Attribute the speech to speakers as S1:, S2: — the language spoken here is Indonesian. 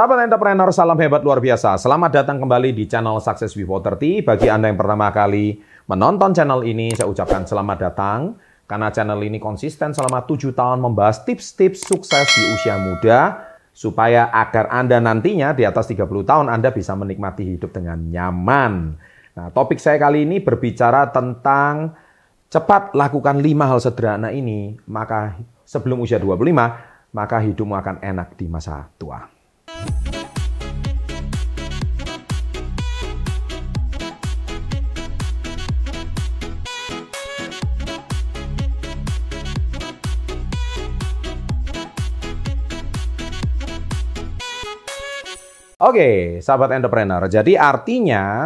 S1: Sahabat entrepreneur, salam hebat luar biasa. Selamat datang kembali di channel Success Before 30. Bagi Anda yang pertama kali menonton channel ini, saya ucapkan selamat datang. Karena channel ini konsisten selama 7 tahun membahas tips-tips sukses di usia muda, supaya agar Anda nantinya di atas 30 tahun Anda bisa menikmati hidup dengan nyaman. Nah, topik saya kali ini berbicara tentang cepat lakukan 5 hal sederhana ini, maka sebelum usia 25, maka hidupmu akan enak di masa tua. Oke, sahabat entrepreneur. Jadi artinya